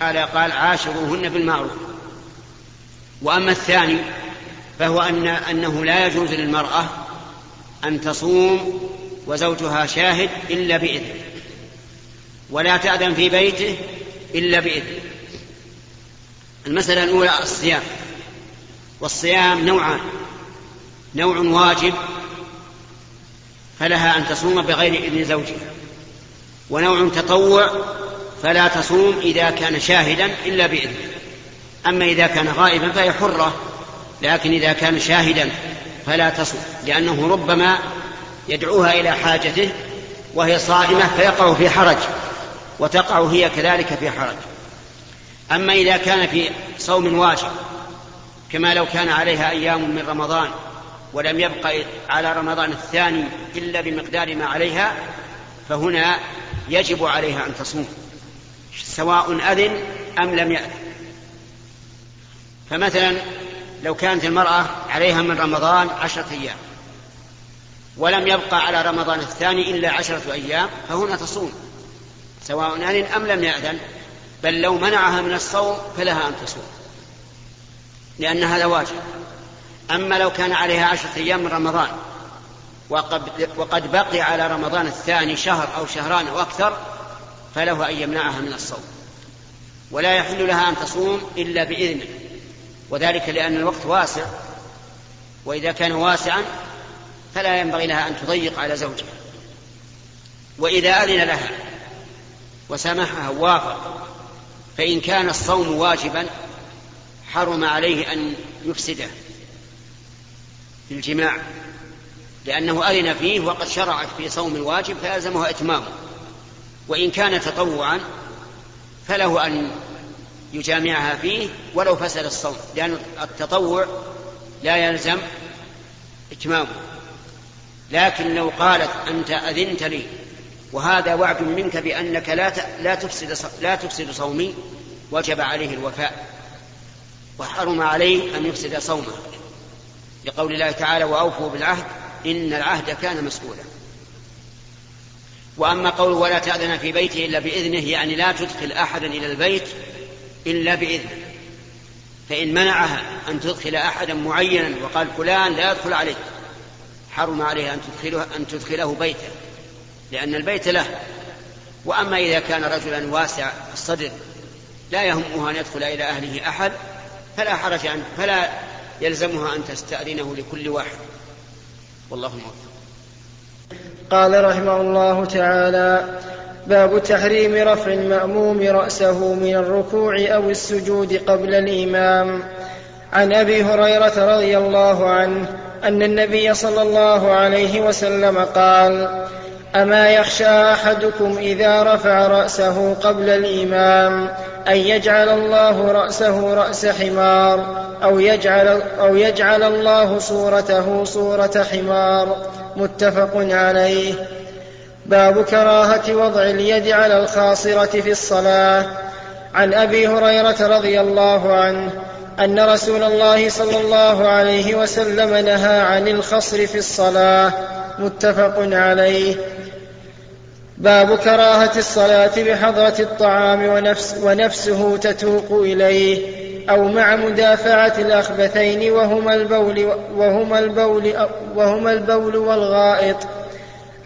تعالى قال عاشروهن بالمعروف. وأما الثاني فهو أن أنه لا يجوز للمرأة أن تصوم وزوجها شاهد إلا بإذنه ولا تأذن في بيته إلا بإذنه المسألة الأولى الصيام. والصيام نوعان. نوع واجب فلها أن تصوم بغير إذن زوجها ونوع تطوع فلا تصوم إذا كان شاهدا إلا بإذنه أما إذا كان غائبا فهي حرة لكن إذا كان شاهدا فلا تصوم لأنه ربما يدعوها إلى حاجته وهي صائمة فيقع في حرج وتقع هي كذلك في حرج. أما إذا كان في صوم واجب كما لو كان عليها أيام من رمضان ولم يبق على رمضان الثاني إلا بمقدار ما عليها فهنا يجب عليها أن تصوم. سواء أذن أم لم يأذن. فمثلا لو كانت المرأة عليها من رمضان عشرة أيام ولم يبقى على رمضان الثاني إلا عشرة أيام فهنا تصوم. سواء أذن أم لم يأذن بل لو منعها من الصوم فلها أن تصوم. لأن هذا واجب. أما لو كان عليها عشرة أيام من رمضان وقد, وقد بقي على رمضان الثاني شهر أو شهران أو أكثر فله أن يمنعها من الصوم. ولا يحل لها أن تصوم إلا بإذنه. وذلك لأن الوقت واسع. وإذا كان واسعا فلا ينبغي لها أن تضيق على زوجها. وإذا أذن لها وسامحها وافق فإن كان الصوم واجبا حرم عليه أن يفسده بالجماع لأنه أذن فيه وقد شرعت في صوم الواجب فيلزمها إتمامه. وإن كان تطوعا فله أن يجامعها فيه ولو فسد الصوم لأن التطوع لا يلزم إتمامه. لكن لو قالت أنت أذنت لي وهذا وعد منك بأنك لا لا تفسد لا تفسد صومي وجب عليه الوفاء. وحرم عليه أن يفسد صومه. لقول الله تعالى وأوفوا بالعهد إن العهد كان مسؤولا. وأما قول ولا تأذن في بيته إلا بإذنه يعني لا تدخل أحدا إلى البيت إلا بإذنه. فإن منعها أن تدخل أحدا معينا وقال فلان لا يدخل عليك حرم عليها أن تدخله أن تدخله بيته لأن البيت له. وأما إذا كان رجلا واسع الصدر لا يهمه أن يدخل إلى أهله أحد فلا حرج عنه فلا يلزمها أن تستأذنه لكل واحد. والله موفق. قال رحمه الله تعالى باب تحريم رفع المأموم رأسه من الركوع أو السجود قبل الإمام. عن أبي هريرة رضي الله عنه أن النبي صلى الله عليه وسلم قال أما يخشى أحدكم إذا رفع رأسه قبل الإمام أن يجعل الله رأسه رأس حمار أو يجعل, أو يجعل الله صورته صورة حمار. متفق عليه. باب كراهة وضع اليد على الخاصرة في الصلاة. عن أبي هريرة رضي الله عنه أن رسول الله صلى الله عليه وسلم نهى عن الخصر في الصلاة. متفق عليه. باب كراهة الصلاة بحضرة الطعام ونفس ونفسه تتوق إليه أو مع مدافعة الأخبثين وهما البول وهما البول وهما البول والغائط.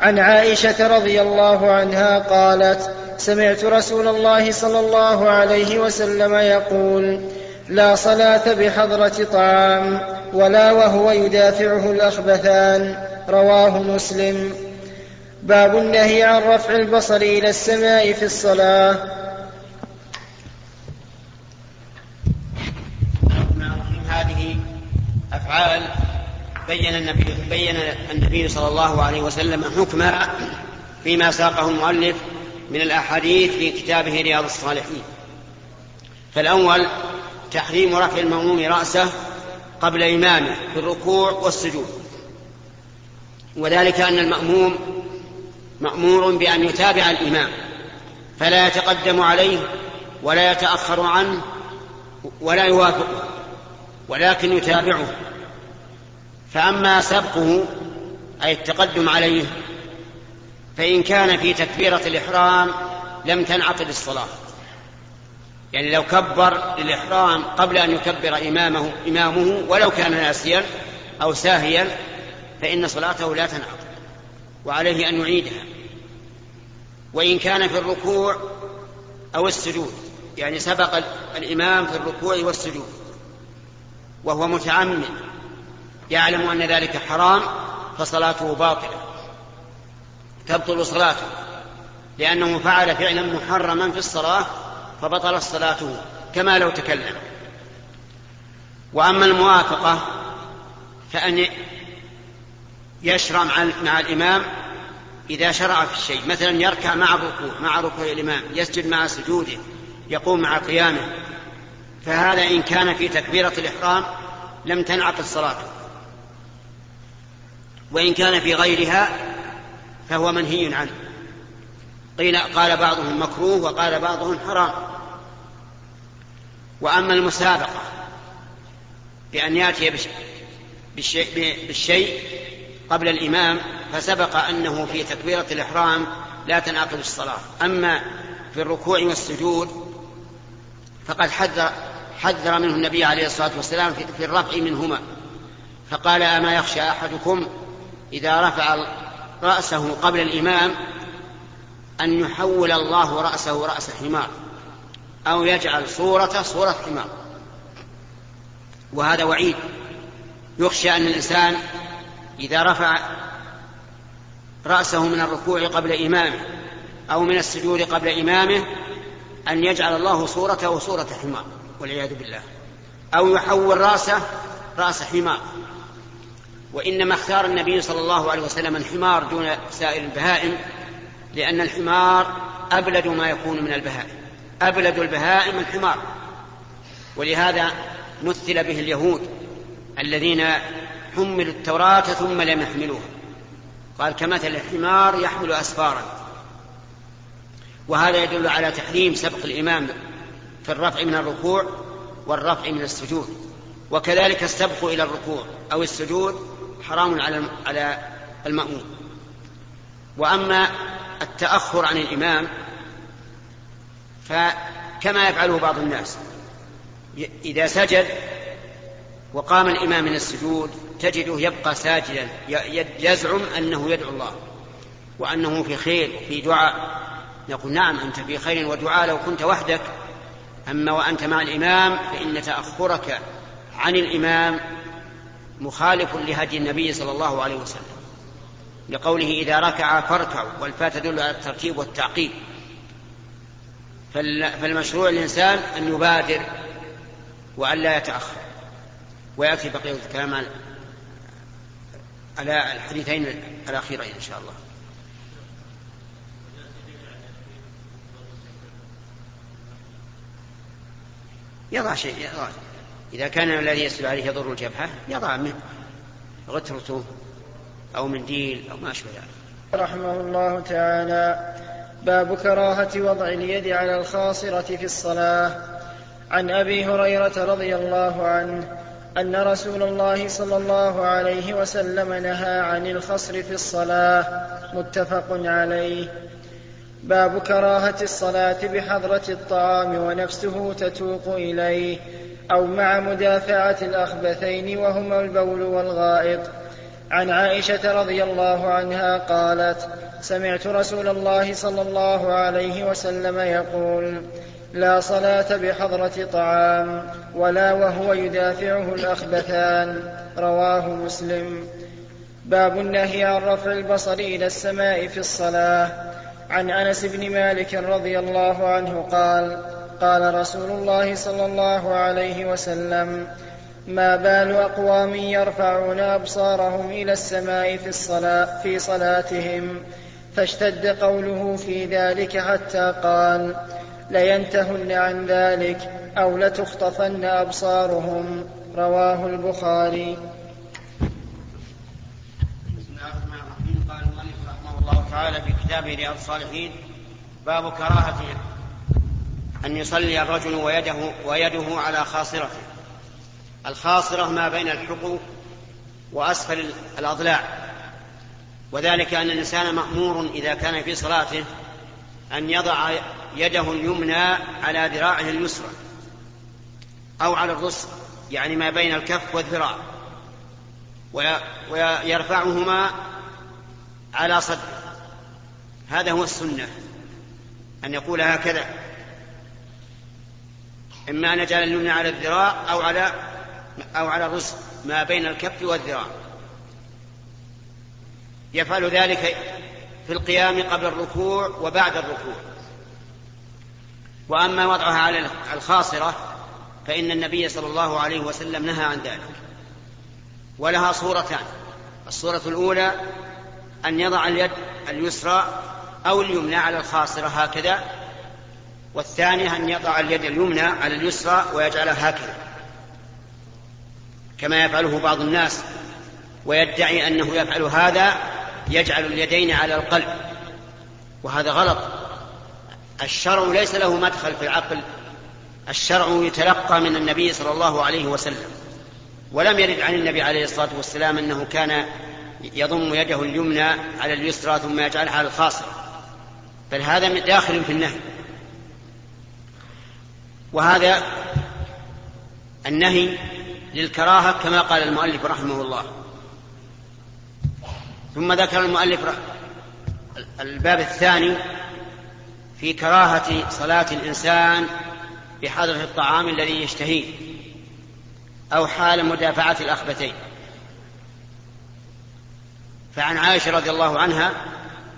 عن عائشة رضي الله عنها قالت: سمعت رسول الله صلى الله عليه وسلم يقول: لا صلاة بحضرة طعام ولا وهو يدافعه الأخبثان. رواه مسلم. باب النهي عن رفع البصر إلى السماء في الصلاة. هذه أفعال بين النبي بين النبي صلى الله عليه وسلم حكمها فيما ساقه المؤلف من الأحاديث في كتابه رياض الصالحين. فالأول تحريم رفع المأموم رأسه قبل إمامه في الركوع والسجود. وذلك أن المأموم مأمور بأن يتابع الإمام فلا يتقدم عليه ولا يتأخر عنه ولا يوافقه ولكن يتابعه. فأما سبقه أي التقدم عليه فإن كان في تكبيرة الإحرام لم تنعقد الصلاة. يعني لو كبر للإحرام قبل أن يكبر إمامه إمامه ولو كان ناسيا أو ساهيا فإن صلاته لا تنعقد وعليه أن يعيدها. وإن كان في الركوع أو السجود يعني سبق الإمام في الركوع والسجود وهو متعمد يعلم أن ذلك حرام فصلاته باطلة. تبطل صلاته لأنه فعل فعلا محرما في الصلاة فبطلت صلاته كما لو تكلم. وأما الموافقة فأن يشرع مع الإمام إذا شرع في الشيء. مثلا يركع مع الركوع مع ركوع الإمام يسجد مع سجوده يقوم مع قيامه. فهذا إن كان في تكبيرة الإحرام لم تنعقد صلاته. وإن كان في غيرها فهو منهي عنه. قيل قال بعضهم مكروه وقال بعضهم حرام. وأما المسابقة بأن يأتي بالشيء قبل الإمام فسبق أنه في تكبيرة الإحرام لا تنعقد الصلاة. أما في الركوع والسجود فقد حذر حذر منه النبي عليه الصلاة والسلام في الرفع منهما. فقال أما يخشى أحدكم إذا رفع رأسه قبل الإمام أن يحول الله رأسه رأس حمار أو يجعل صورته صورة حمار. وهذا وعيد. يخشى أن الإنسان إذا رفع رأسه من الركوع قبل إمامه أو من السجود قبل إمامه أن يجعل الله صورته صورة حمار والعياذ بالله. أو يحول رأسه رأس حمار. وإنما اختار النبي صلى الله عليه وسلم الحمار دون سائر البهائم لأن الحمار أبلد ما يكون من البهائم. أبلد البهائم الحمار. ولهذا مثل به اليهود الذين حملوا التوراة ثم لم يحملوها. قال كمثل الحمار يحمل أسفارا. وهذا يدل على تحريم سبق الإمام في الرفع من الركوع والرفع من السجود. وكذلك السبق إلى الركوع أو السجود حرام على على المأموم. وأما التأخر عن الإمام فكما يفعله بعض الناس إذا سجد وقام الإمام من السجود تجده يبقى ساجدا يزعم أنه يدعو الله وأنه في خير وفي دعاء. نقول نعم أنت في خير ودعاء لو كنت وحدك. أما وأنت مع الإمام فإن تأخرك عن الإمام مخالف لهدي النبي صلى الله عليه وسلم. لقوله إذا ركع فاركعوا والفاء تدل على الترتيب والتعقيب. فالمشروع الإنسان أن يبادر وأن لا يتأخر. ويأتي بقية الكلام على الحديثين الأخيرين إن شاء الله. يضع شيء يضع. إذا كان الذي يسجد عليه يضر الجبهة يضع من غترته أو منديل أو ما أشبه ذلك. رحمه الله تعالى باب كراهة وضع اليد على الخاصرة في الصلاة. عن أبي هريرة رضي الله عنه أن رسول الله صلى الله عليه وسلم نهى عن الخصر في الصلاة متفق عليه. باب كراهة الصلاة بحضرة الطعام ونفسه تتوق إليه أو مع مدافعة الأخبثين وهما البول والغائط. عن عائشة رضي الله عنها قالت سمعت رسول الله صلى الله عليه وسلم يقول لا صلاة بحضرة طعام ولا وهو يدافعه الأخبثان. رواه مسلم. باب النهي عن رفع البصر إلى السماء في الصلاة. عن أنس بن مالك رضي الله عنه قال قال رسول الله صلى الله عليه وسلم ما بال أقوام يرفعون أبصارهم إلى السماء في الصلاة في صلاتهم؟ فاشتد قوله في ذلك حتى قال لينتهن عن ذلك أو لتخطفن أبصارهم. رواه البخاري. بسم الله الرحمن الرحيم. قال رحمه الله تعالى في كتابه رياض الصالحين باب كراهة أن يصلي الرجل ويده, ويده على خاصرته. الخاصرة ما بين الحقوق وأسفل الأضلاع. وذلك أن الإنسان مأمور إذا كان في صلاته أن يضع يده اليمنى على ذراعه اليسرى أو على الرسل يعني ما بين الكف والذراع ويرفعهما على صدره. هذا هو السنة أن يقول هكذا. إما أن يجعل اليمنى على الذراع أو على أو على الرسل ما بين الكف والذراع. يفعل ذلك في القيام قبل الركوع وبعد الركوع. وأما وضعها على الخاصرة فإن النبي صلى الله عليه وسلم نهى عن ذلك. ولها صورتان. الصورة الأولى أن يضع اليد اليسرى أو اليمنى على الخاصرة هكذا والثانية أن يضع اليد اليمنى على اليسرى ويجعلها هكذا. كما يفعله بعض الناس ويدعي أنه يفعل هذا يجعل اليدين على القلب. وهذا غلط. الشرع ليس له مدخل في العقل. الشرع يتلقى من النبي صلى الله عليه وسلم. ولم يرد عن النبي عليه الصلاة والسلام أنه كان يضم يده اليمنى على اليسرى ثم يجعلها على الخاصره بل هذا داخل في النهي. وهذا النهي للكراهة كما قال المؤلف رحمه الله. ثم ذكر المؤلف الباب الثاني في كراهة صلاة الإنسان بحضرة الطعام الذي يشتهيه أو حال مدافعة الأخبتين. فعن عائشة رضي الله عنها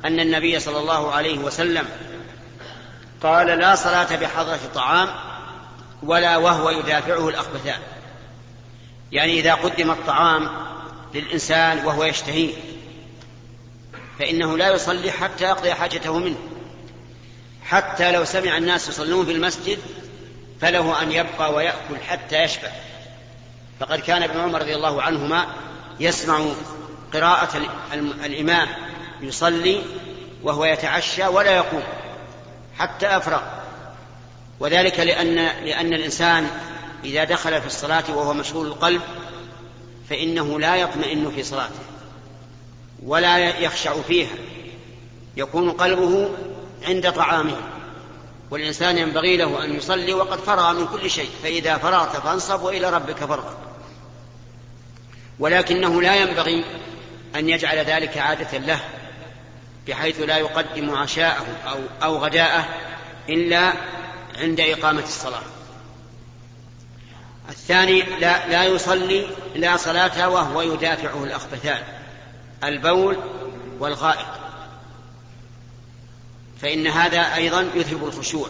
أن النبي صلى الله عليه وسلم قال لا صلاة بحضرة طعام ولا وهو يدافعه الأخبثان يعني إذا قدم الطعام للإنسان وهو يشتهيه فإنه لا يصلي حتى يقضي حاجته منه. حتى لو سمع الناس يصلون في المسجد فله أن يبقى ويأكل حتى يشبع. فقد كان ابن عمر رضي الله عنهما يسمع قراءة الإمام يصلي وهو يتعشى ولا يقوم حتى أفرغ. وذلك لأن لأن الإنسان إذا دخل في الصلاة وهو مشغول القلب فإنه لا يطمئن في صلاته. ولا يخشع فيها. يكون قلبه عند طعامه. والإنسان ينبغي له أن يصلي وقد فرغ من كل شيء فإذا فرغت فانصب وإلى ربك فارغب. ولكنه لا ينبغي أن يجعل ذلك عادة له بحيث لا يقدم عشاءه أو, أو غداءه إلا عند إقامة الصلاة. الثاني لا, لا يصلي لا صلاة وهو يدافعه الأخبثان. البول والغائط. فإن هذا أيضا يذهب الخشوع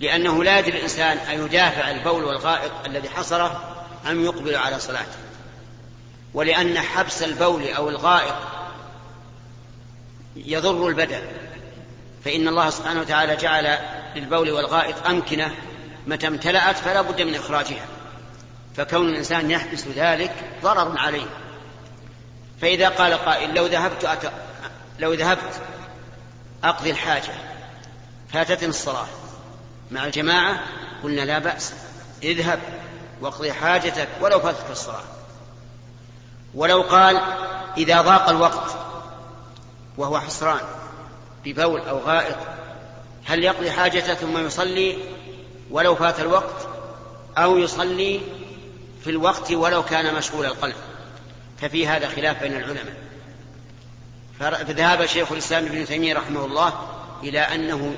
لأنه لا يدري الإنسان أن يدافع البول والغائط الذي حصره أم يقبل على صلاته. ولأن حبس البول أو الغائط يضر البدن. فإن الله سبحانه وتعالى جعل للبول والغائط أمكنة متى امتلأت فلا بد من إخراجها. فكون الإنسان يحبس ذلك ضرر عليه. فإذا قال قائل لو ذهبت أت... لو ذهبت أقضي الحاجة فاتتني الصلاة. مع الجماعة قلنا لا بأس اذهب واقضي حاجتك ولو فاتتك الصلاة. ولو قال إذا ضاق الوقت وهو حسران ببول أو غائط هل يقضي حاجته ثم يصلي ولو فات الوقت أو يصلي في الوقت ولو كان مشغول القلب؟ ففي هذا خلاف بين العلماء. فذهب شيخ الإسلام ابن تيمية رحمه الله إلى أنه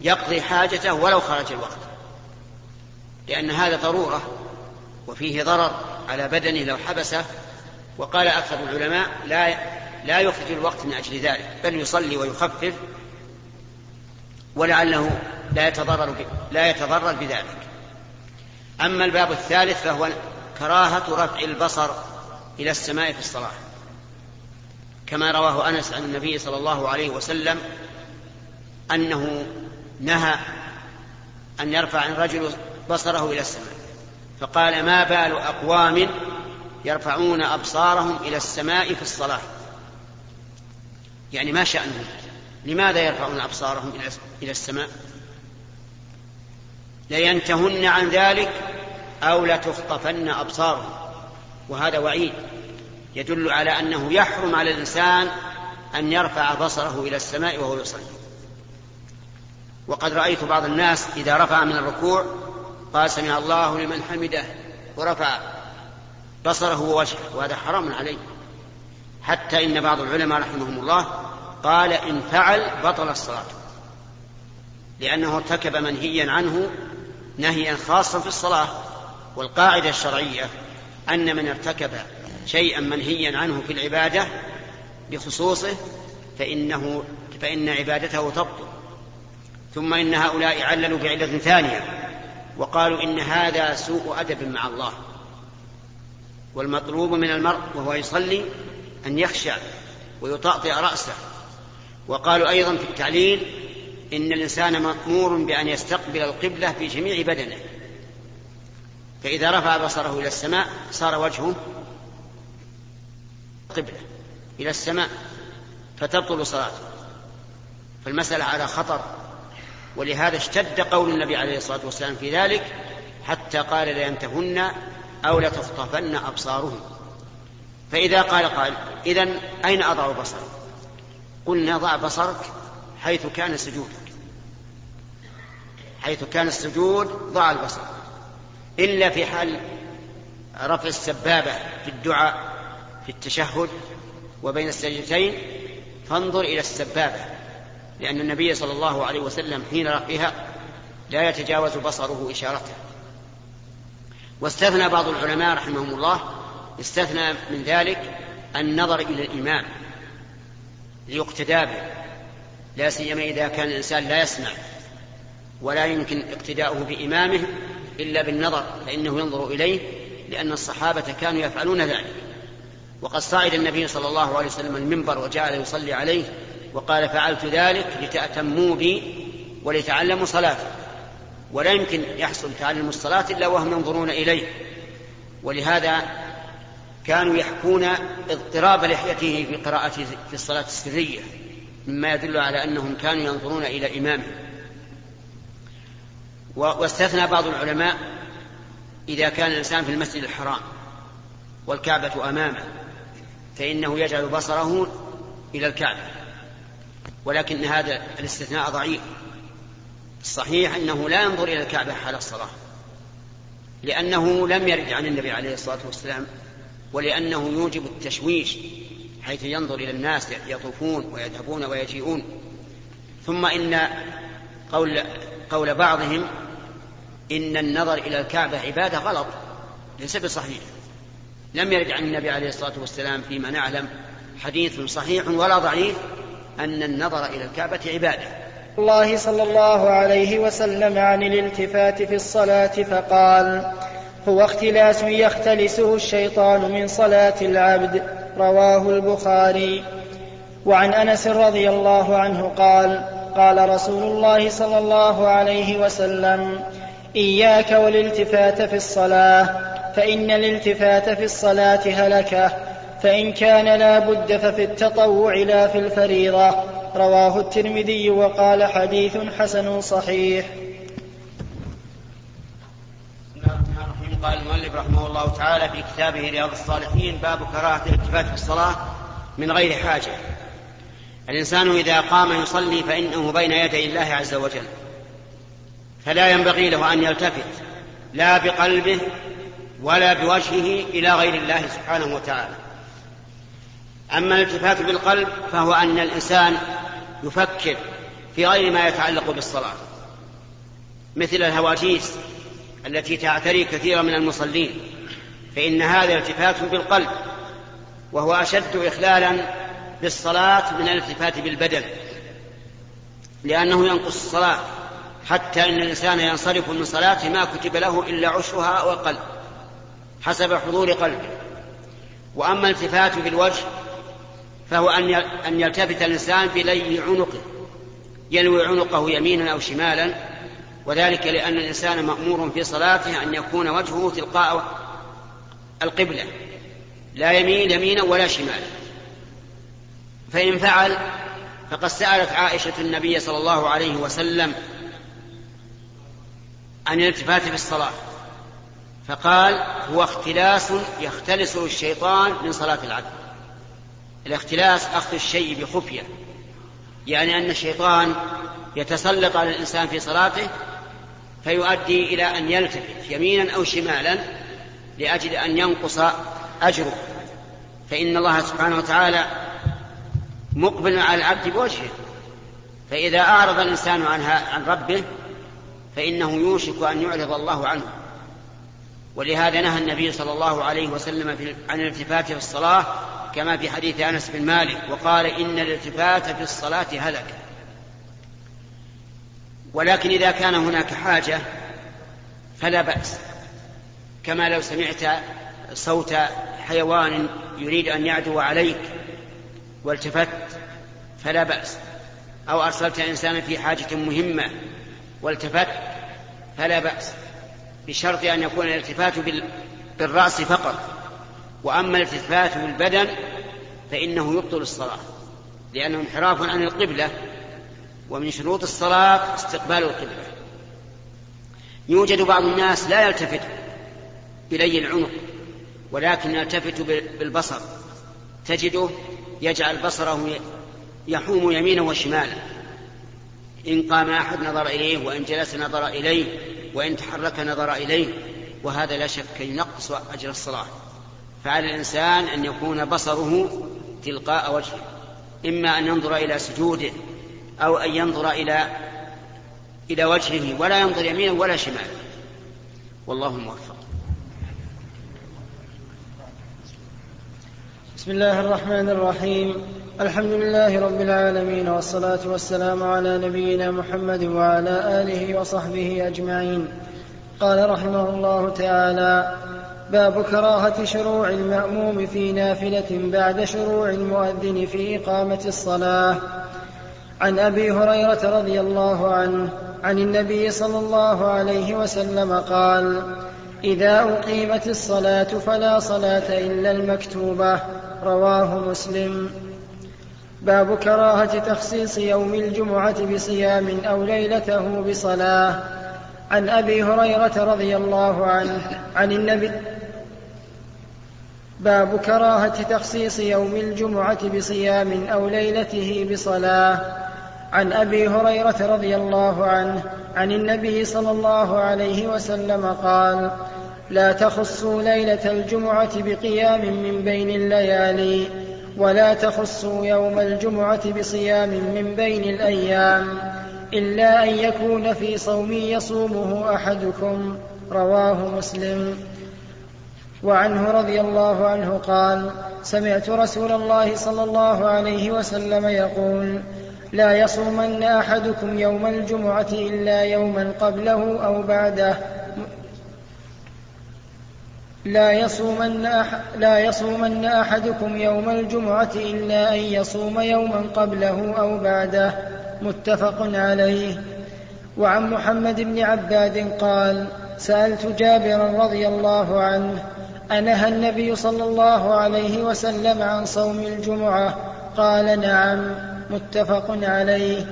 يقضي حاجته ولو خرج الوقت. لأن هذا ضرورة وفيه ضرر على بدنه لو حبسه. وقال أكثر العلماء لا لا يخرج الوقت من أجل ذلك بل يصلي ويخفف ولعله لا يتضرر لا يتضرر بذلك. أما الباب الثالث فهو كراهة رفع البصر. إلى السماء في الصلاة. كما رواه أنس عن النبي صلى الله عليه وسلم أنه نهى أن يرفع الرجل بصره إلى السماء. فقال ما بال أقوام يرفعون أبصارهم إلى السماء في الصلاة؟ يعني ما شأنهم؟ لماذا يرفعون أبصارهم إلى السماء؟ لينتهن عن ذلك أو لتخطفن أبصارهم. وهذا وعيد يدل على أنه يحرم على الإنسان أن يرفع بصره إلى السماء وهو يصلي. وقد رأيت بعض الناس إذا رفع من الركوع قال سمع الله لمن حمده ورفع بصره ووجهه وهذا حرام عليه. حتى إن بعض العلماء رحمهم الله قال إن فعل بطل الصلاة لأنه ارتكب منهيا عنه نهيا خاصا في الصلاة والقاعدة الشرعية أن من ارتكب شيئا منهيا عنه في العبادة بخصوصه فإنه فإن عبادته تبطل. ثم إن هؤلاء عللوا بعلة ثانية وقالوا إن هذا سوء أدب مع الله. والمطلوب من المرء وهو يصلي أن يخشع ويطأطئ رأسه. وقالوا أيضا في التعليل إن الإنسان مأمور بأن يستقبل القبلة في جميع بدنه. فإذا رفع بصره إلى السماء صار وجهه قبلة إلى السماء فتبطل صلاته. فالمسألة على خطر ولهذا اشتد قول النبي عليه الصلاة والسلام في ذلك حتى قال لينتهن أو لتخطفن أبصارهم فإذا قال قال إذا أين أضع بصري قلنا ضع بصرك حيث كان سجودك. حيث كان السجود ضع البصر. إلا في حال رفع السبابة في الدعاء في التشهد وبين السجدتين فانظر إلى السبابة لأن النبي صلى الله عليه وسلم حين رفعها لا يتجاوز بصره إشارته. واستثنى بعض العلماء رحمهم الله استثنى من ذلك النظر إلى الإمام ليقتدى به لا سيما إذا كان الإنسان لا يسمع ولا يمكن اقتداؤه بإمامه إلا بالنظر فإنه ينظر إليه لأن الصحابة كانوا يفعلون ذلك. وقد صعد النبي صلى الله عليه وسلم المنبر وجعل يصلي عليه وقال فعلت ذلك لتأتموا بي ولتعلموا صلاتي. ولا يمكن يحصل تعلم الصلاة إلا وهم ينظرون إليه. ولهذا كانوا يحكون اضطراب لحيته في قراءته في الصلاة السرية مما يدل على أنهم كانوا ينظرون إلى إمامه. واستثنى بعض العلماء إذا كان الإنسان في المسجد الحرام والكعبة أمامه فإنه يجعل بصره إلى الكعبة. ولكن هذا الاستثناء ضعيف. الصحيح أنه لا ينظر إلى الكعبة حال الصلاة لأنه لم يرد عن النبي عليه الصلاة والسلام ولأنه يوجب التشويش حيث ينظر إلى الناس يطوفون ويذهبون ويجيئون. ثم إن قول قول بعضهم إن النظر إلى الكعبة عبادة غلط ليس بصحيح. لم يرد عن النبي عليه الصلاة والسلام فيما نعلم حديث صحيح ولا ضعيف أن النظر إلى الكعبة عبادة. الله صلى الله عليه وسلم عن الالتفات في الصلاة فقال هو اختلاس يختلسه الشيطان من صلاة العبد رواه البخاري. وعن أنس رضي الله عنه قال قال رسول الله صلى الله عليه وسلم إياك والالتفات في الصلاة فإن الالتفات في الصلاة هلكه فإن كان لا بد ففي التطوع لا في الفريضة. رواه الترمذي وقال حديث حسن صحيح. قال المؤلف رحمه الله تعالى في كتابه رياض الصالحين باب كراهة الالتفات في الصلاة من غير حاجة. الإنسان إذا قام يصلي فإنه بين يدي الله عز وجل فلا ينبغي له أن يلتفت لا بقلبه ولا بوجهه إلى غير الله سبحانه وتعالى. أما الالتفات بالقلب فهو أن الإنسان يفكر في غير ما يتعلق بالصلاة مثل الهواجيس التي تعتري كثيرا من المصلين فإن هذا التفات بالقلب وهو أشد إخلالا بالصلاة من الالتفات بالبدن لأنه ينقص الصلاة حتى إن الإنسان ينصرف من صلاته ما كتب له إلا عشرها وقل حسب حضور قلبه. وأما الالتفات بالوجه فهو أن يلتفت الإنسان بلي عنقه يلوي عنقه يمينا أو شمالا وذلك لأن الإنسان مأمور في صلاته أن يكون وجهه تلقاء القبلة لا يمين يمينا ولا شمالا. فإن فعل فقد سألت عائشة النبي صلى الله عليه وسلم عن الالتفات في الصلاة. فقال هو اختلاس يختلسه الشيطان من صلاة العبد الاختلاس أخذ الشيء بخفية يعني أن الشيطان يتسلط على الإنسان في صلاته فيؤدي إلى أن يلتفت يمينا أو شمالا لأجل أن ينقص أجره. فإن الله سبحانه وتعالى مقبل على العبد بوجهه. فإذا أعرض الإنسان عنها عن ربه فإنه يوشك أن يعرض الله عنه. ولهذا نهى النبي صلى الله عليه وسلم عن الالتفات في الصلاة كما في حديث أنس بن مالك وقال إن الالتفات في الصلاة هلك. ولكن إذا كان هناك حاجة فلا بأس. كما لو سمعت صوت حيوان يريد أن يعدو عليك والتفت فلا بأس. أو أرسلت إنسانا في حاجة مهمة والتفت فلا بأس بشرط أن يكون الالتفات بالرأس فقط. وأما الالتفات بالبدن فإنه يبطل الصلاة لأنه انحراف عن القبلة ومن شروط الصلاة استقبال القبلة. يوجد بعض الناس لا يلتفت إلي العنق ولكن يلتفت بالبصر. تجده يجعل بصره يحوم يمينا وشمالا. إن قام أحد نظر إليه وإن جلس نظر إليه وإن تحرك نظر إليه. وهذا لا شك ينقص أجر الصلاة. فعلى الإنسان أن يكون بصره تلقاء وجهه. إما أن ينظر إلى سجوده أو أن ينظر إلى إلى وجهه ولا ينظر يمينا ولا شمالا. والله موفق. بسم الله الرحمن الرحيم. الحمد لله رب العالمين والصلاة والسلام على نبينا محمد وعلى آله وصحبه أجمعين. قال رحمه الله تعالى باب كراهة شروع المأموم في نافلة بعد شروع المؤذن في إقامة الصلاة. عن أبي هريرة رضي الله عنه عن النبي صلى الله عليه وسلم قال إذا أقيمت الصلاة فلا صلاة إلا المكتوبة. رواه مسلم. باب كراهة تخصيص يوم الجمعة بصيام أو ليلته بصلاة. عن أبي هريرة رضي الله عنه عن النبي. باب كراهة تخصيص يوم الجمعة بصيام أو ليلته بصلاة. عن أبي هريرة رضي الله عنه عن النبي صلى الله عليه وسلم قال لا تخصوا ليلة الجمعة بقيام من بين الليالي ولا تخصوا يوم الجمعة بصيام من بين الأيام إلا أن يكون في صوم يصومه أحدكم رواه مسلم. وعنه رضي الله عنه قال سمعت رسول الله صلى الله عليه وسلم يقول لا يصومن أحدكم يوم الجمعة إلا يوما قبله أو بعده لا يصومن, أح لا يصومن أحدكم يوم الجمعة إلا أن يصوم يوما قبله أو بعده. متفق عليه. وعن محمد بن عباد قال سألت جابرا رضي الله عنه أنهى النبي صلى الله عليه وسلم عن صوم الجمعة؟ قال نعم. متفق عليه.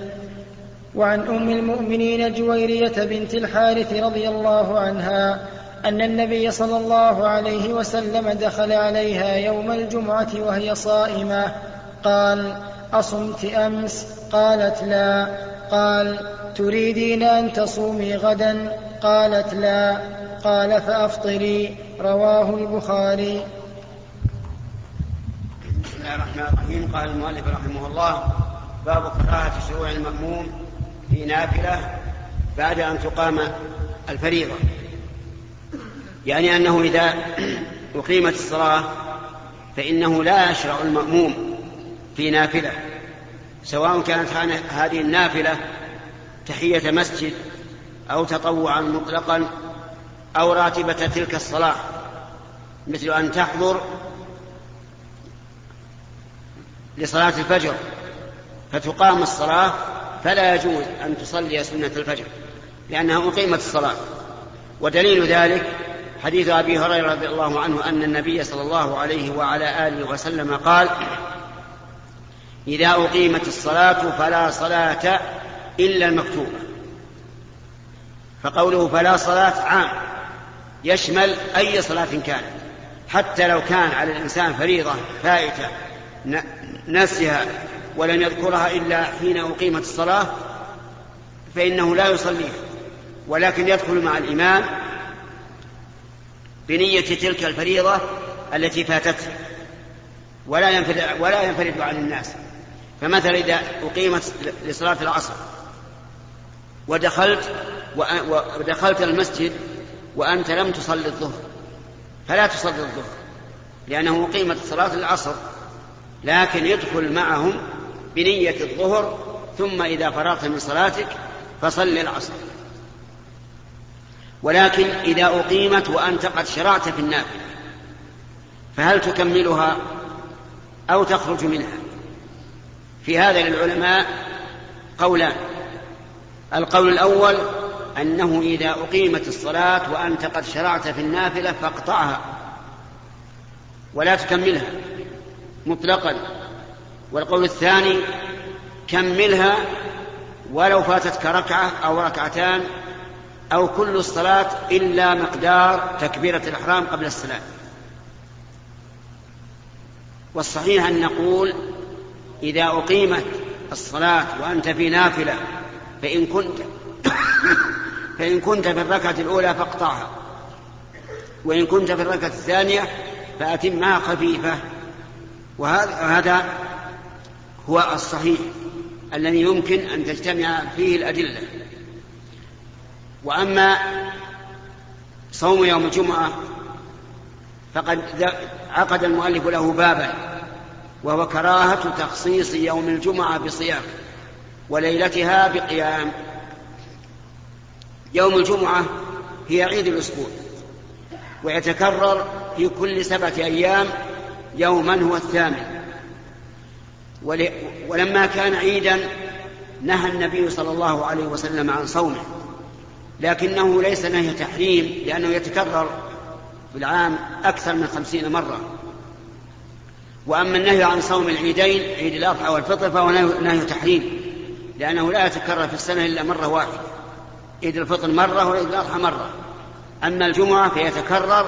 وعن أم المؤمنين جويرية بنت الحارث رضي الله عنها أن النبي صلى الله عليه وسلم دخل عليها يوم الجمعة وهي صائمة. قال أصمت أمس؟ قالت لا. قال تريدين أن تصومي غدا؟ قالت لا. قال فأفطري. رواه البخاري. بسم الله الرحمن الرحيم. قال المؤلف رحمه الله باب كراهة شروع المأموم في نافلة بعد أن تقام الفريضة. يعني أنه إذا أقيمت الصلاة فإنه لا يشرع المأموم في نافلة سواء كانت هذه النافلة تحية مسجد أو تطوعا مطلقا أو راتبة تلك الصلاة مثل أن تحضر لصلاة الفجر فتقام الصلاة فلا يجوز أن تصلي سنة الفجر لأنها أقيمت الصلاة. ودليل ذلك حديث أبي هريرة رضي الله عنه أن النبي صلى الله عليه وعلى آله وسلم قال إذا أقيمت الصلاة فلا صلاة إلا المكتوبة. فقوله فلا صلاة عام يشمل أي صلاة كانت حتى لو كان على الإنسان فريضة فائتة نسيها ولم يذكرها إلا حين أقيمت الصلاة فإنه لا يصليها ولكن يدخل مع الإمام بنية تلك الفريضة التي فاتته. ولا ينفرد ولا ينفرد عن الناس. فمثلا إذا أقيمت لصلاة العصر ودخلت ودخلت المسجد وأنت لم تصلي الظهر فلا تصلي الظهر لأنه أقيمت صلاة العصر لكن يدخل معهم بنية الظهر ثم إذا فرغت من صلاتك فصل العصر. ولكن إذا أقيمت وأنت قد شرعت في النافلة فهل تكملها أو تخرج منها؟ في هذا للعلماء قولان. القول الأول أنه إذا أقيمت الصلاة وأنت قد شرعت في النافلة فاقطعها ولا تكملها مطلقا. والقول الثاني كملها ولو فاتتك ركعة أو ركعتان أو كل الصلاة إلا مقدار تكبيرة الإحرام قبل السلام. والصحيح أن نقول إذا أقيمت الصلاة وأنت في نافلة فإن كنت فإن كنت في الركعة الأولى فاقطعها وإن كنت في الركعة الثانية فأتمها خفيفة. وهذا هو الصحيح الذي يمكن أن تجتمع فيه الأدلة. وأما صوم يوم الجمعة فقد عقد المؤلف له بابا وهو كراهة تخصيص يوم الجمعة بصيام وليلتها بقيام. يوم الجمعة هي عيد الأسبوع ويتكرر في كل سبعة أيام يوما هو الثامن. ولما كان عيدا نهى النبي صلى الله عليه وسلم عن صومه. لكنه ليس نهي تحريم لأنه يتكرر في العام أكثر من خمسين مرة. وأما النهي عن صوم العيدين عيد الأضحى والفطر فهو نهي تحريم لأنه لا يتكرر في السنة إلا مرة واحدة. عيد الفطر مرة وعيد الأضحى مرة. أما الجمعة فيتكرر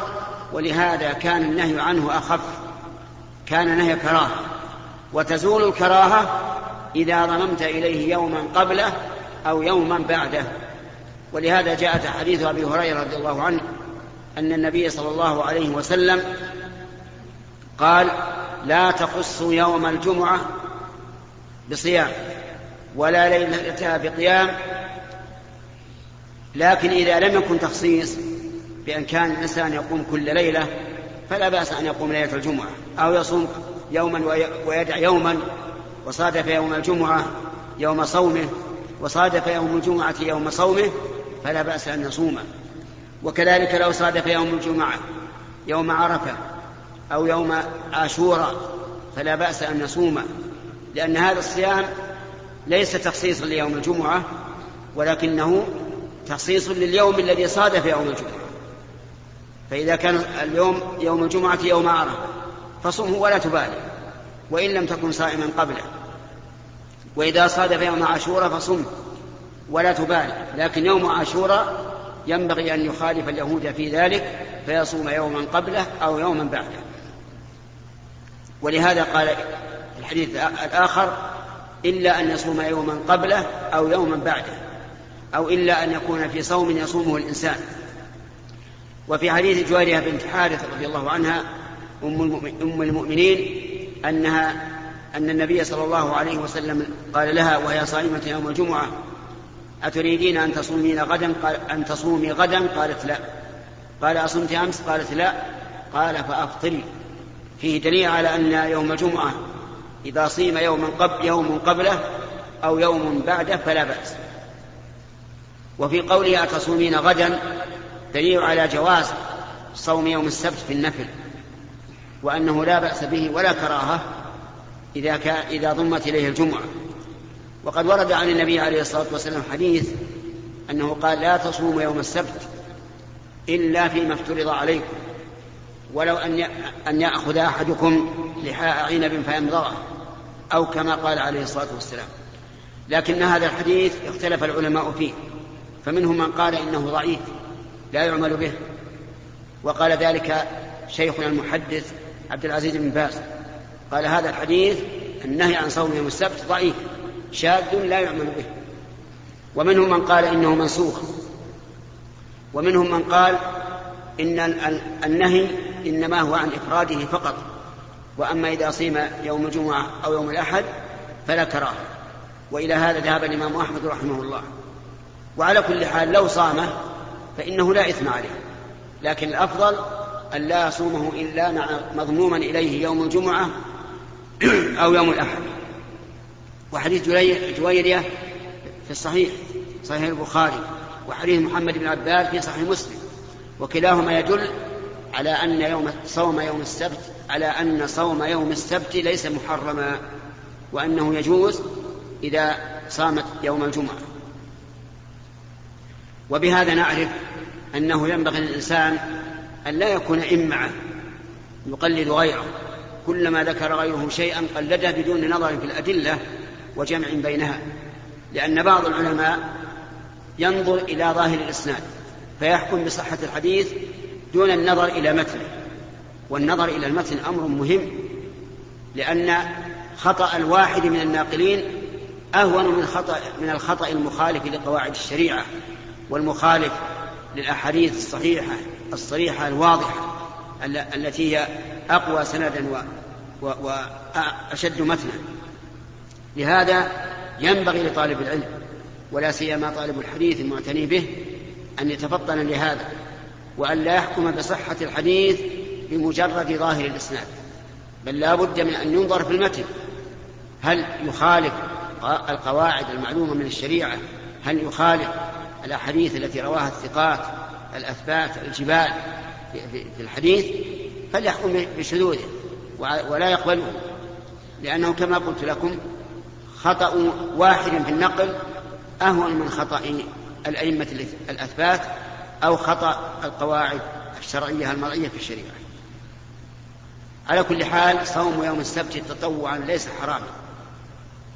ولهذا كان النهي عنه أخف. كان نهي كراهة. وتزول الكراهة إذا ضممت إليه يوما قبله أو يوما بعده. ولهذا جاءت حديث أبي هريرة رضي الله عنه أن النبي صلى الله عليه وسلم قال لا تخصوا يوم الجمعة بصيام ولا ليلتها بقيام لكن إذا لم يكن تخصيص بأن كان الإنسان يقوم كل ليلة فلا بأس أن يقوم ليلة الجمعة أو يصوم يوما ويدع يوما وصادف يوم الجمعة يوم صومه وصادف يوم الجمعة يوم صومه فلا بأس أن يصومه وكذلك لو صادف يوم الجمعة يوم عرفة أو يوم عاشوراء فلا بأس أن يصومه لأن هذا الصيام ليس تخصيصا ليوم الجمعة ولكنه تخصيص لليوم الذي صادف يوم الجمعة. فإذا كان اليوم يوم الجمعة يوم عرفة فصمه ولا تبالي وإن لم تكن صائما قبله. وإذا صادف يوم عاشوراء فصمه ولا تبالي. لكن يوم عاشوراء ينبغي أن يخالف اليهود في ذلك فيصوم يوما قبله أو يوما بعده. ولهذا قال الحديث الآخر إلا أن يصوم يوما قبله أو يوما بعده أو إلا أن يكون في صوم يصومه الإنسان. وفي حديث جوارية بنت حارث رضي الله عنها أم المؤمنين أنها أن النبي صلى الله عليه وسلم قال لها وهي صائمة يوم الجمعة أتريدين أن تصومين غدا؟ قال أن تصومي غدا؟ قالت لا. قال أصمت أمس؟ قالت لا. قال فأفطري. فيه دليل على أن يوم الجمعة إذا صيم يوما قبل يوم قبله أو يوم بعده فلا بأس. وفي قوله أتصومين غدا دليل على جواز صوم يوم السبت في النفل وأنه لا بأس به ولا كراهة إذا كان إذا ضمت إليه الجمعة. وقد ورد عن النبي عليه الصلاة والسلام حديث أنه قال لا تصوموا يوم السبت إلا فيما افترض عليكم ولو أن أن يأخذ أحدكم لحاء عنب فيمضغه أو كما قال عليه الصلاة والسلام. لكن هذا الحديث اختلف العلماء فيه فمنهم من قال إنه ضعيف لا يعمل به وقال ذلك شيخنا المحدث عبد العزيز بن باز. قال هذا الحديث النهي عن صوم يوم السبت ضعيف شاذ لا يعمل به. ومنهم من قال إنه منسوخ. ومنهم من قال إن النهي إنما هو عن إفراده فقط. وأما إذا صيم يوم الجمعة أو يوم الأحد فلا كراهة. وإلى هذا ذهب الإمام أحمد رحمه الله. وعلى كل حال لو صامه فإنه لا إثم عليه. لكن الأفضل أن لا يصومه إلا مضموما إليه يوم الجمعة أو يوم الأحد. وحديث جويرية في الصحيح صحيح البخاري وحديث محمد بن عباد في صحيح مسلم. وكلاهما يدل على أن يوم صوم يوم السبت على أن صوم يوم السبت ليس محرما وأنه يجوز إذا صامت يوم الجمعة. وبهذا نعرف أنه ينبغي للإنسان أن لا يكون إمعة يقلد غيره. كلما ذكر غيره شيئا قلده بدون نظر في الأدلة وجمع بينها لأن بعض العلماء ينظر إلى ظاهر الإسناد فيحكم بصحة الحديث دون النظر إلى متنه والنظر إلى المتن أمر مهم لأن خطأ الواحد من الناقلين أهون من خطأ من الخطأ المخالف لقواعد الشريعة والمخالف للأحاديث الصحيحة الصريحة الواضحة التي هي أقوى سندا وأشد متنا. لهذا ينبغي لطالب العلم ولا سيما طالب الحديث المعتني به أن يتفطن لهذا وأن لا يحكم بصحة الحديث بمجرد ظاهر الإسناد بل لا بد من أن ينظر في المتن. هل يخالف القواعد المعلومة من الشريعة؟ هل يخالف الأحاديث التي رواها الثقات الأثبات الجبال في الحديث؟ فليحكم بشذوذه ولا يقبله. لأنه كما قلت لكم خطأ واحد في النقل أهون من خطأ الأئمة الأثبات أو خطأ القواعد الشرعية المرعية في الشريعة. على كل حال صوم يوم السبت تطوعا ليس حراما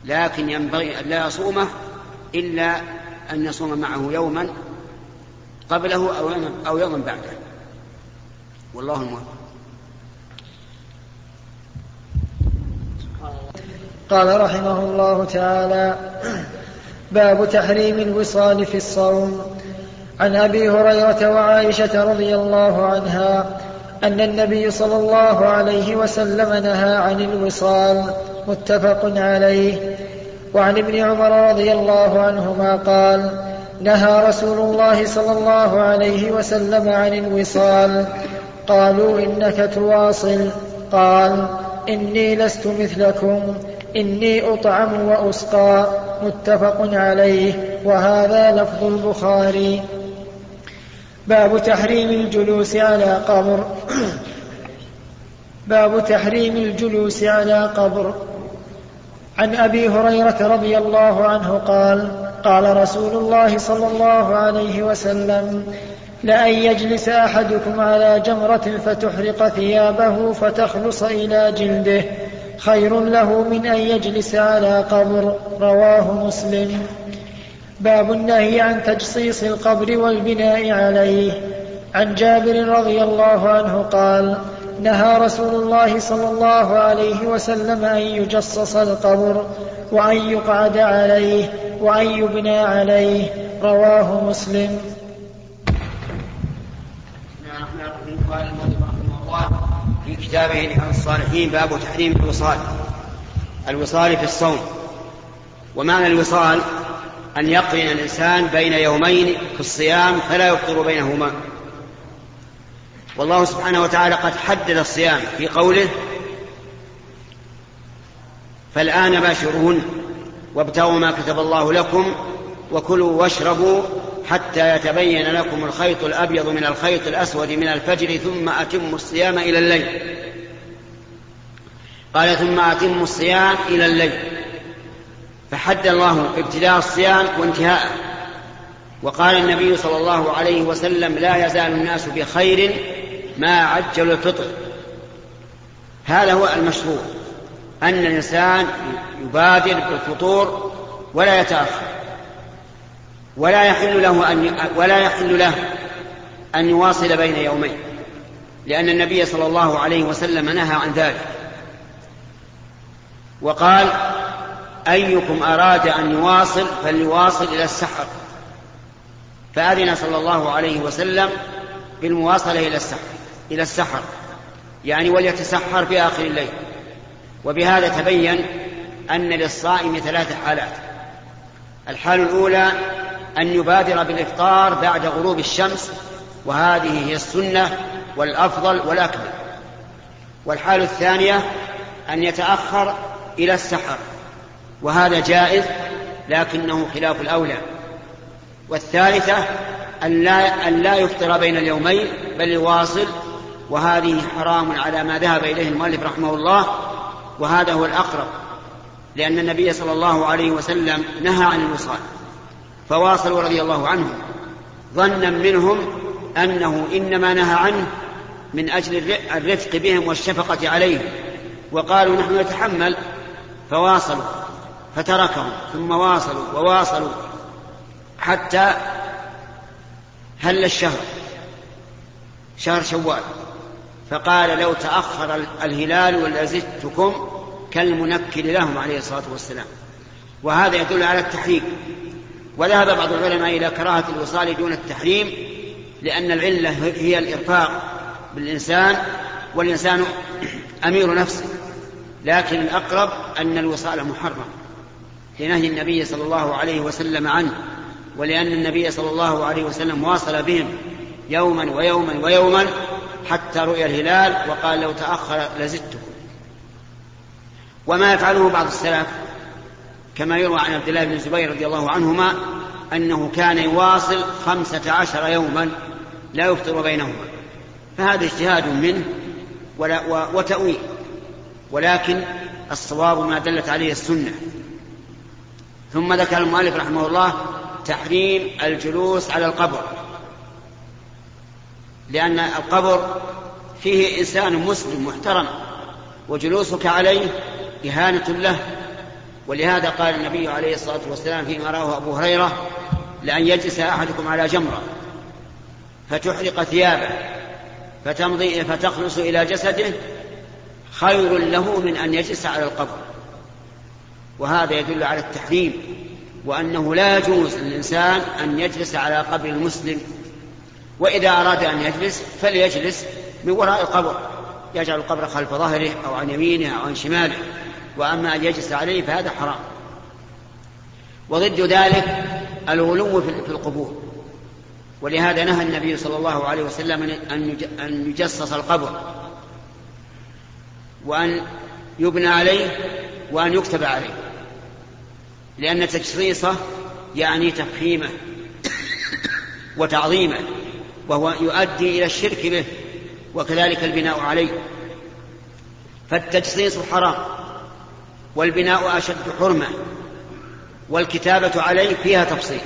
لكن ينبغي أن لا يصومه إلا أن يصوم معه يوما قبله أو يوما بعده. والله الموفق. قال رحمه الله تعالى باب تحريم الوصال في الصوم. عن أبي هريرة وعائشة رضي الله عنها أن النبي صلى الله عليه وسلم نهى عن الوصال. متفق عليه. وعن ابن عمر رضي الله عنهما قال نهى رسول الله صلى الله عليه وسلم عن الوصال. قالوا إنك تواصل. قال إني لست مثلكم إني أطعم وأسقى. متفق عليه. وهذا لفظ البخاري. باب تحريم الجلوس على قبر. باب تحريم الجلوس على قبر. عن أبي هريرة رضي الله عنه قال قال رسول الله صلى الله عليه وسلم لأن يجلس أحدكم على جمرة فتحرق ثيابه فتخلص إلى جلده. خير له من أن يجلس على قبر. رواه مسلم. باب النهي عن تجصيص القبر والبناء عليه. عن جابر رضي الله عنه قال نهى رسول الله صلى الله عليه وسلم أن يجصص القبر وأن يقعد عليه وأن يبنى عليه. رواه مسلم. في كتابه نحو الصالحين باب تحريم الوصال. الوصال في الصوم. ومعنى الوصال أن يقرن الإنسان بين يومين في الصيام فلا يفطر بينهما. والله سبحانه وتعالى قد حدد الصيام في قوله فالآن باشرون وابتغوا ما كتب الله لكم وكلوا واشربوا حتى يتبين لكم الخيط الأبيض من الخيط الأسود من الفجر ثم أتموا الصيام إلى الليل. قال ثم أتموا الصيام إلى الليل. فحد الله ابتداء الصيام وانتهاءه. وقال النبي صلى الله عليه وسلم لا يزال الناس بخير ما عجلوا الفطر. هذا هو المشروع أن الإنسان يبادر بالفطور ولا يتأخر. ولا يحل له أن ولا يحل له أن يواصل بين يومين لأن النبي صلى الله عليه وسلم نهى عن ذلك. وقال أيكم أراد أن يواصل فليواصل إلى السحر. فأذن صلى الله عليه وسلم بالمواصلة إلى السحر إلى السحر يعني وليتسحر في آخر الليل. وبهذا تبين أن للصائم ثلاث حالات. الحال الأولى أن يبادر بالإفطار بعد غروب الشمس وهذه هي السنة والأفضل والأكمل. والحال الثانية أن يتأخر إلى السحر وهذا جائز لكنه خلاف الأولى. والثالثة أن لا, أن لا يفطر بين اليومين بل يواصل وهذه حرام على ما ذهب إليه المؤلف رحمه الله وهذا هو الأقرب لأن النبي صلى الله عليه وسلم نهى عن الوصال. فواصلوا رضي الله عنهم ظنا منهم أنه إنما نهى عنه من أجل الرفق بهم والشفقة عليهم. وقالوا نحن نتحمل فواصلوا فتركهم ثم واصلوا وواصلوا حتى هل الشهر شهر شوال. فقال لو تأخر الهلال لزدتكم كالمنكل لهم عليه الصلاة والسلام. وهذا يدل على التحريم وذهب بعض العلماء إلى كراهة الوصال دون التحريم لأن العلة هي الإرفاق بالإنسان والإنسان أمير نفسه لكن الأقرب أن الوصال محرم لنهي النبي صلى الله عليه وسلم عنه ولأن النبي صلى الله عليه وسلم واصل بهم يوما ويوما ويوما حتى رؤي الهلال وقال لو تأخر لزدتكم. وما يفعله بعض السلف كما يروى عن عبد الله بن الزبير رضي الله عنهما أنه كان يواصل خمسة عشر يوما لا يفطر بينهما. فهذا اجتهاد منه ولا وتأويل ولكن الصواب ما دلت عليه السنة. ثم ذكر المؤلف رحمه الله تحريم الجلوس على القبر لأن القبر فيه إنسان مسلم محترم وجلوسك عليه إهانة له ولهذا قال النبي عليه الصلاة والسلام فيما رواه أبو هريرة لأن يجلس أحدكم على جمرة فتحرق ثيابه فتمضي فتخلص إلى جسده خير له من أن يجلس على القبر. وهذا يدل على التحريم وأنه لا يجوز للإنسان أن يجلس على قبر المسلم. وإذا أراد أن يجلس فليجلس من وراء القبر يجعل القبر خلف ظهره أو عن يمينه أو عن شماله. وأما أن يجلس عليه فهذا حرام. وضد ذلك الغلو في القبور. ولهذا نهى النبي صلى الله عليه وسلم أن يجصص القبر. وأن يبنى عليه وأن يكتب عليه. لأن تجصيصه يعني تفخيمه وتعظيمه وهو يؤدي إلى الشرك به وكذلك البناء عليه. فالتجصيص حرام. والبناء أشد حرمة والكتابة عليه فيها تفصيل.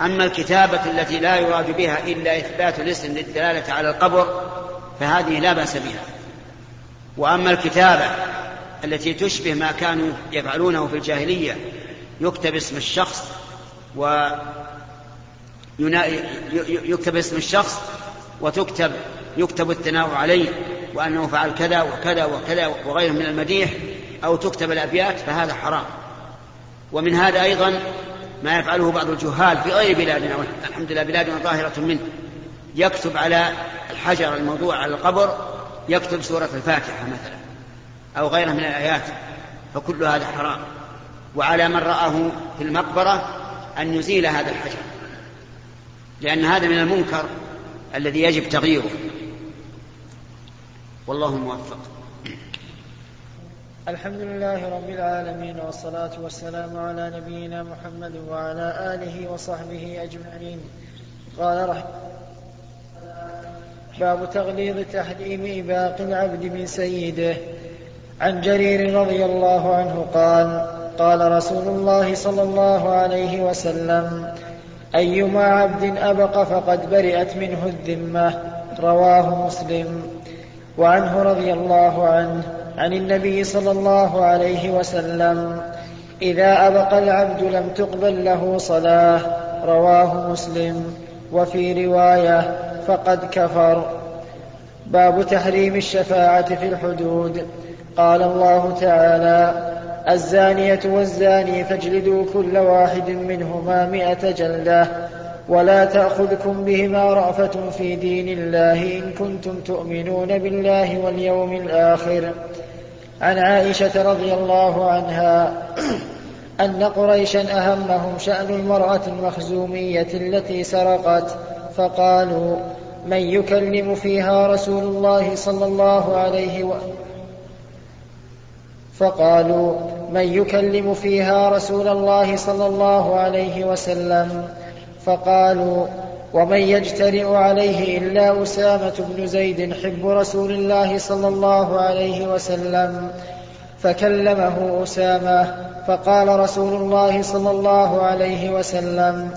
أما الكتابة التي لا يراد بها إلا إثبات الاسم للدلالة على القبر فهذه لا بأس بها. وأما الكتابة التي تشبه ما كانوا يفعلونه في الجاهلية يكتب اسم الشخص و يكتب اسم الشخص وتكتب يكتب الثناء عليه وأنه فعل كذا وكذا وكذا وغيره من المديح أو تكتب الأبيات فهذا حرام. ومن هذا أيضا ما يفعله بعض الجهال في غير بلادنا الحمد لله بلادنا ظاهرة منه. يكتب على الحجر الموضوع على القبر يكتب سورة الفاتحة مثلا أو غيرها من الآيات فكل هذا حرام. وعلى من رآه في المقبرة أن يزيل هذا الحجر لأن هذا من المنكر الذي يجب تغييره. والله موفق. الحمد لله رب العالمين والصلاة والسلام على نبينا محمد وعلى آله وصحبه أجمعين. قال رحمه باب تغليظ تحريم إباق العبد من سيده. عن جرير رضي الله عنه قال قال رسول الله صلى الله عليه وسلم أيما عبد أبق فقد برئت منه الذمة. رواه مسلم. وعنه رضي الله عنه عن النبي صلى الله عليه وسلم إذا أبق العبد لم تقبل له صلاة رواه مسلم وفي رواية فقد كفر باب تحريم الشفاعة في الحدود. قال الله تعالى الزانية والزاني فاجلدوا كل واحد منهما مئة جلدة ولا تأخذكم بهما رأفة في دين الله إن كنتم تؤمنون بالله واليوم الآخر. عن عائشة رضي الله عنها أن قريشا أهمهم شأن المرأة المخزومية التي سرقت فقالوا من يكلم فيها رسول الله صلى الله عليه وسلم فقالوا من يكلم فيها رسول الله صلى الله عليه وسلم؟ فقالوا ومن يجترئ عليه إلا أسامة بن زيد حب رسول الله صلى الله عليه وسلم فكلمه أسامة فقال رسول الله صلى الله عليه وسلم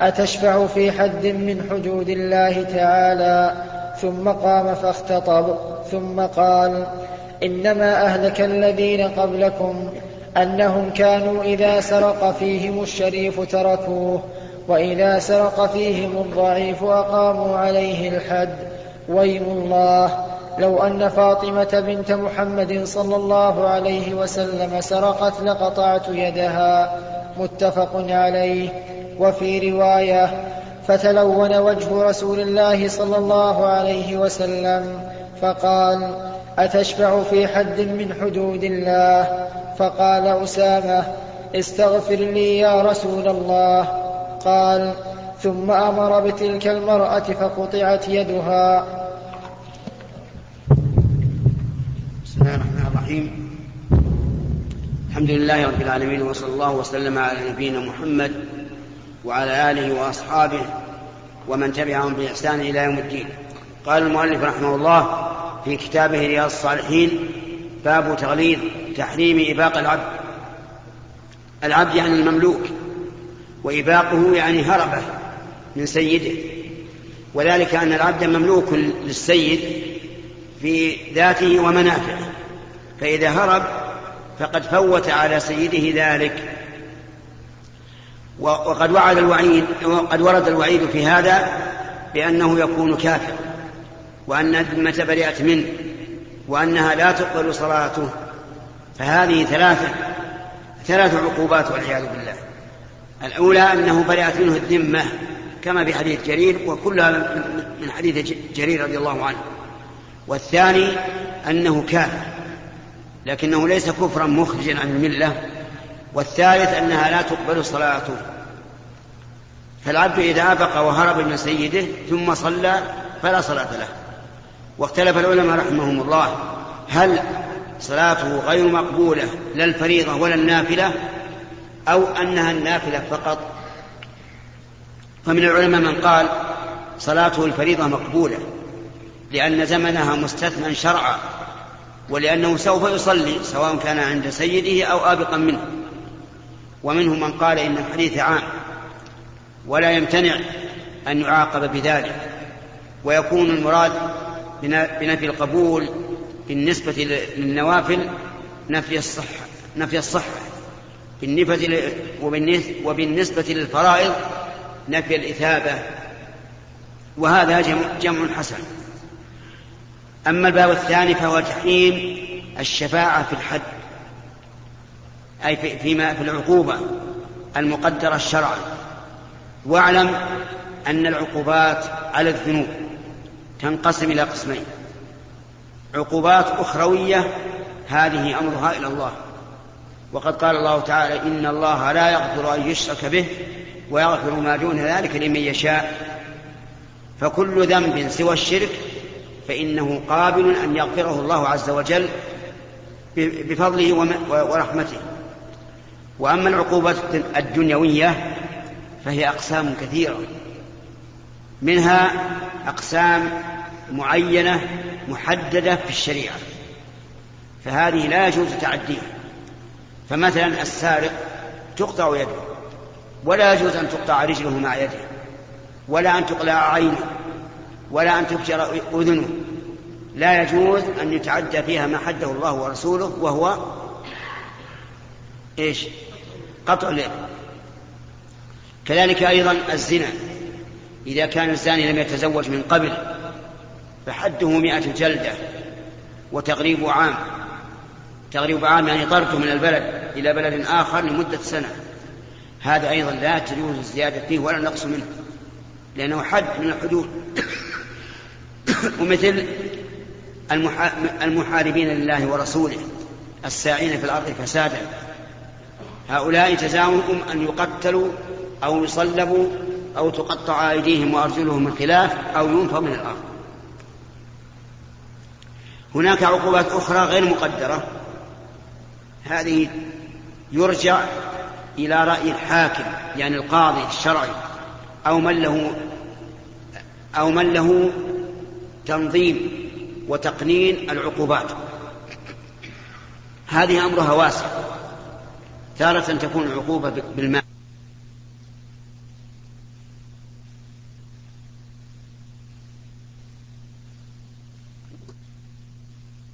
أتشفع في حد من حدود الله تعالى؟ ثم قام فاختطب ثم قال إنما أهلك الذين قبلكم أنهم كانوا إذا سرق فيهم الشريف تركوه وإذا سرق فيهم الضعيف أقاموا عليه الحد. ويم الله لو أن فاطمة بنت محمد صلى الله عليه وسلم سرقت لقطعت يدها. متفق عليه. وفي رواية فتلون وجه رسول الله صلى الله عليه وسلم فقال اتشفع في حد من حدود الله؟ فقال أسامة استغفر لي يا رسول الله. قال ثم أمر بتلك المرأة فقطعت يدها. بسم الله الرحمن الرحيم. الحمد لله رب العالمين وصلى الله وسلم على نبينا محمد وعلى آله وأصحابه ومن تبعهم بإحسان إلى يوم الدين. قال المؤلف رحمه الله في كتابه رياض الصالحين باب تغليظ تحريم إباق العبد. العبد يعني المملوك. وإباقه يعني هربه من سيده. وذلك أن العبد مملوك للسيد في ذاته ومنافعه. فإذا هرب فقد فوت على سيده ذلك. وقد وعد الوعيد وقد ورد الوعيد في هذا بأنه يكون كافر وأن الذمة برئت منه وأنها لا تقبل صلاته. فهذه ثلاثة ثلاث عقوبات والعياذ بالله. الأولى أنه برئت منه الذمة كما في حديث جرير وكلها من حديث جرير رضي الله عنه. والثاني أنه كافر لكنه ليس كفرا مخرجا عن الملة. والثالث أنها لا تقبل صلاته. فالعبد إذا أبق وهرب من سيده ثم صلى فلا صلاة له. واختلف العلماء رحمهم الله هل صلاته غير مقبولة لا الفريضة ولا النافلة؟ أو أنها النافلة فقط. فمن العلماء من قال صلاته الفريضة مقبولة لأن زمنها مستثنى شرعا ولأنه سوف يصلي سواء كان عند سيده أو آبقا منه. ومنهم من قال إن الحديث عام ولا يمتنع أن يعاقب بذلك. ويكون المراد بنفي القبول بالنسبة للنوافل نفي الصحة نفي الصحة. بالنسبة وبالنسبة للفرائض نفي الإثابة وهذا جمع, حسن. أما الباب الثاني فهو تحريم الشفاعة في الحد أي فيما في العقوبة المقدرة شرعا واعلم أن العقوبات على الذنوب تنقسم إلى قسمين. عقوبات أخروية هذه أمرها إلى الله. وقد قال الله تعالى إن الله لا يغفر أن يشرك به ويغفر ما دون ذلك لمن يشاء. فكل ذنب سوى الشرك فإنه قابل أن يغفره الله عز وجل بفضله ورحمته. وأما العقوبات الدنيوية فهي أقسام كثيرة. منها أقسام معينة محددة في الشريعة. فهذه لا يجوز تعديها. فمثلا السارق تقطع يده ولا يجوز أن تقطع رجله مع يده ولا أن تقلع عينه ولا أن تفجر أذنه. لا يجوز أن يتعدى فيها ما حده الله ورسوله وهو إيش؟ قطع اليد. كذلك أيضا الزنا. إذا كان الزاني لم يتزوج من قبل فحده مئة جلدة وتغريب عام. تغريب عام يعني طرده من البلد. إلى بلد آخر لمدة سنة. هذا أيضا لا تجوز الزيادة فيه ولا النقص منه لأنه حد من الحدود. ومثل المحاربين لله ورسوله الساعين في الأرض فسادا. هؤلاء جزاؤهم أن يقتلوا أو يصلبوا أو تقطع أيديهم وأرجلهم من خلاف أو ينفوا من الأرض. هناك عقوبات أخرى غير مقدرة. هذه يرجع إلى رأي الحاكم يعني القاضي الشرعي أو من له أو من له تنظيم وتقنين العقوبات. هذه أمرها واسع. تارة تكون العقوبة بالمال.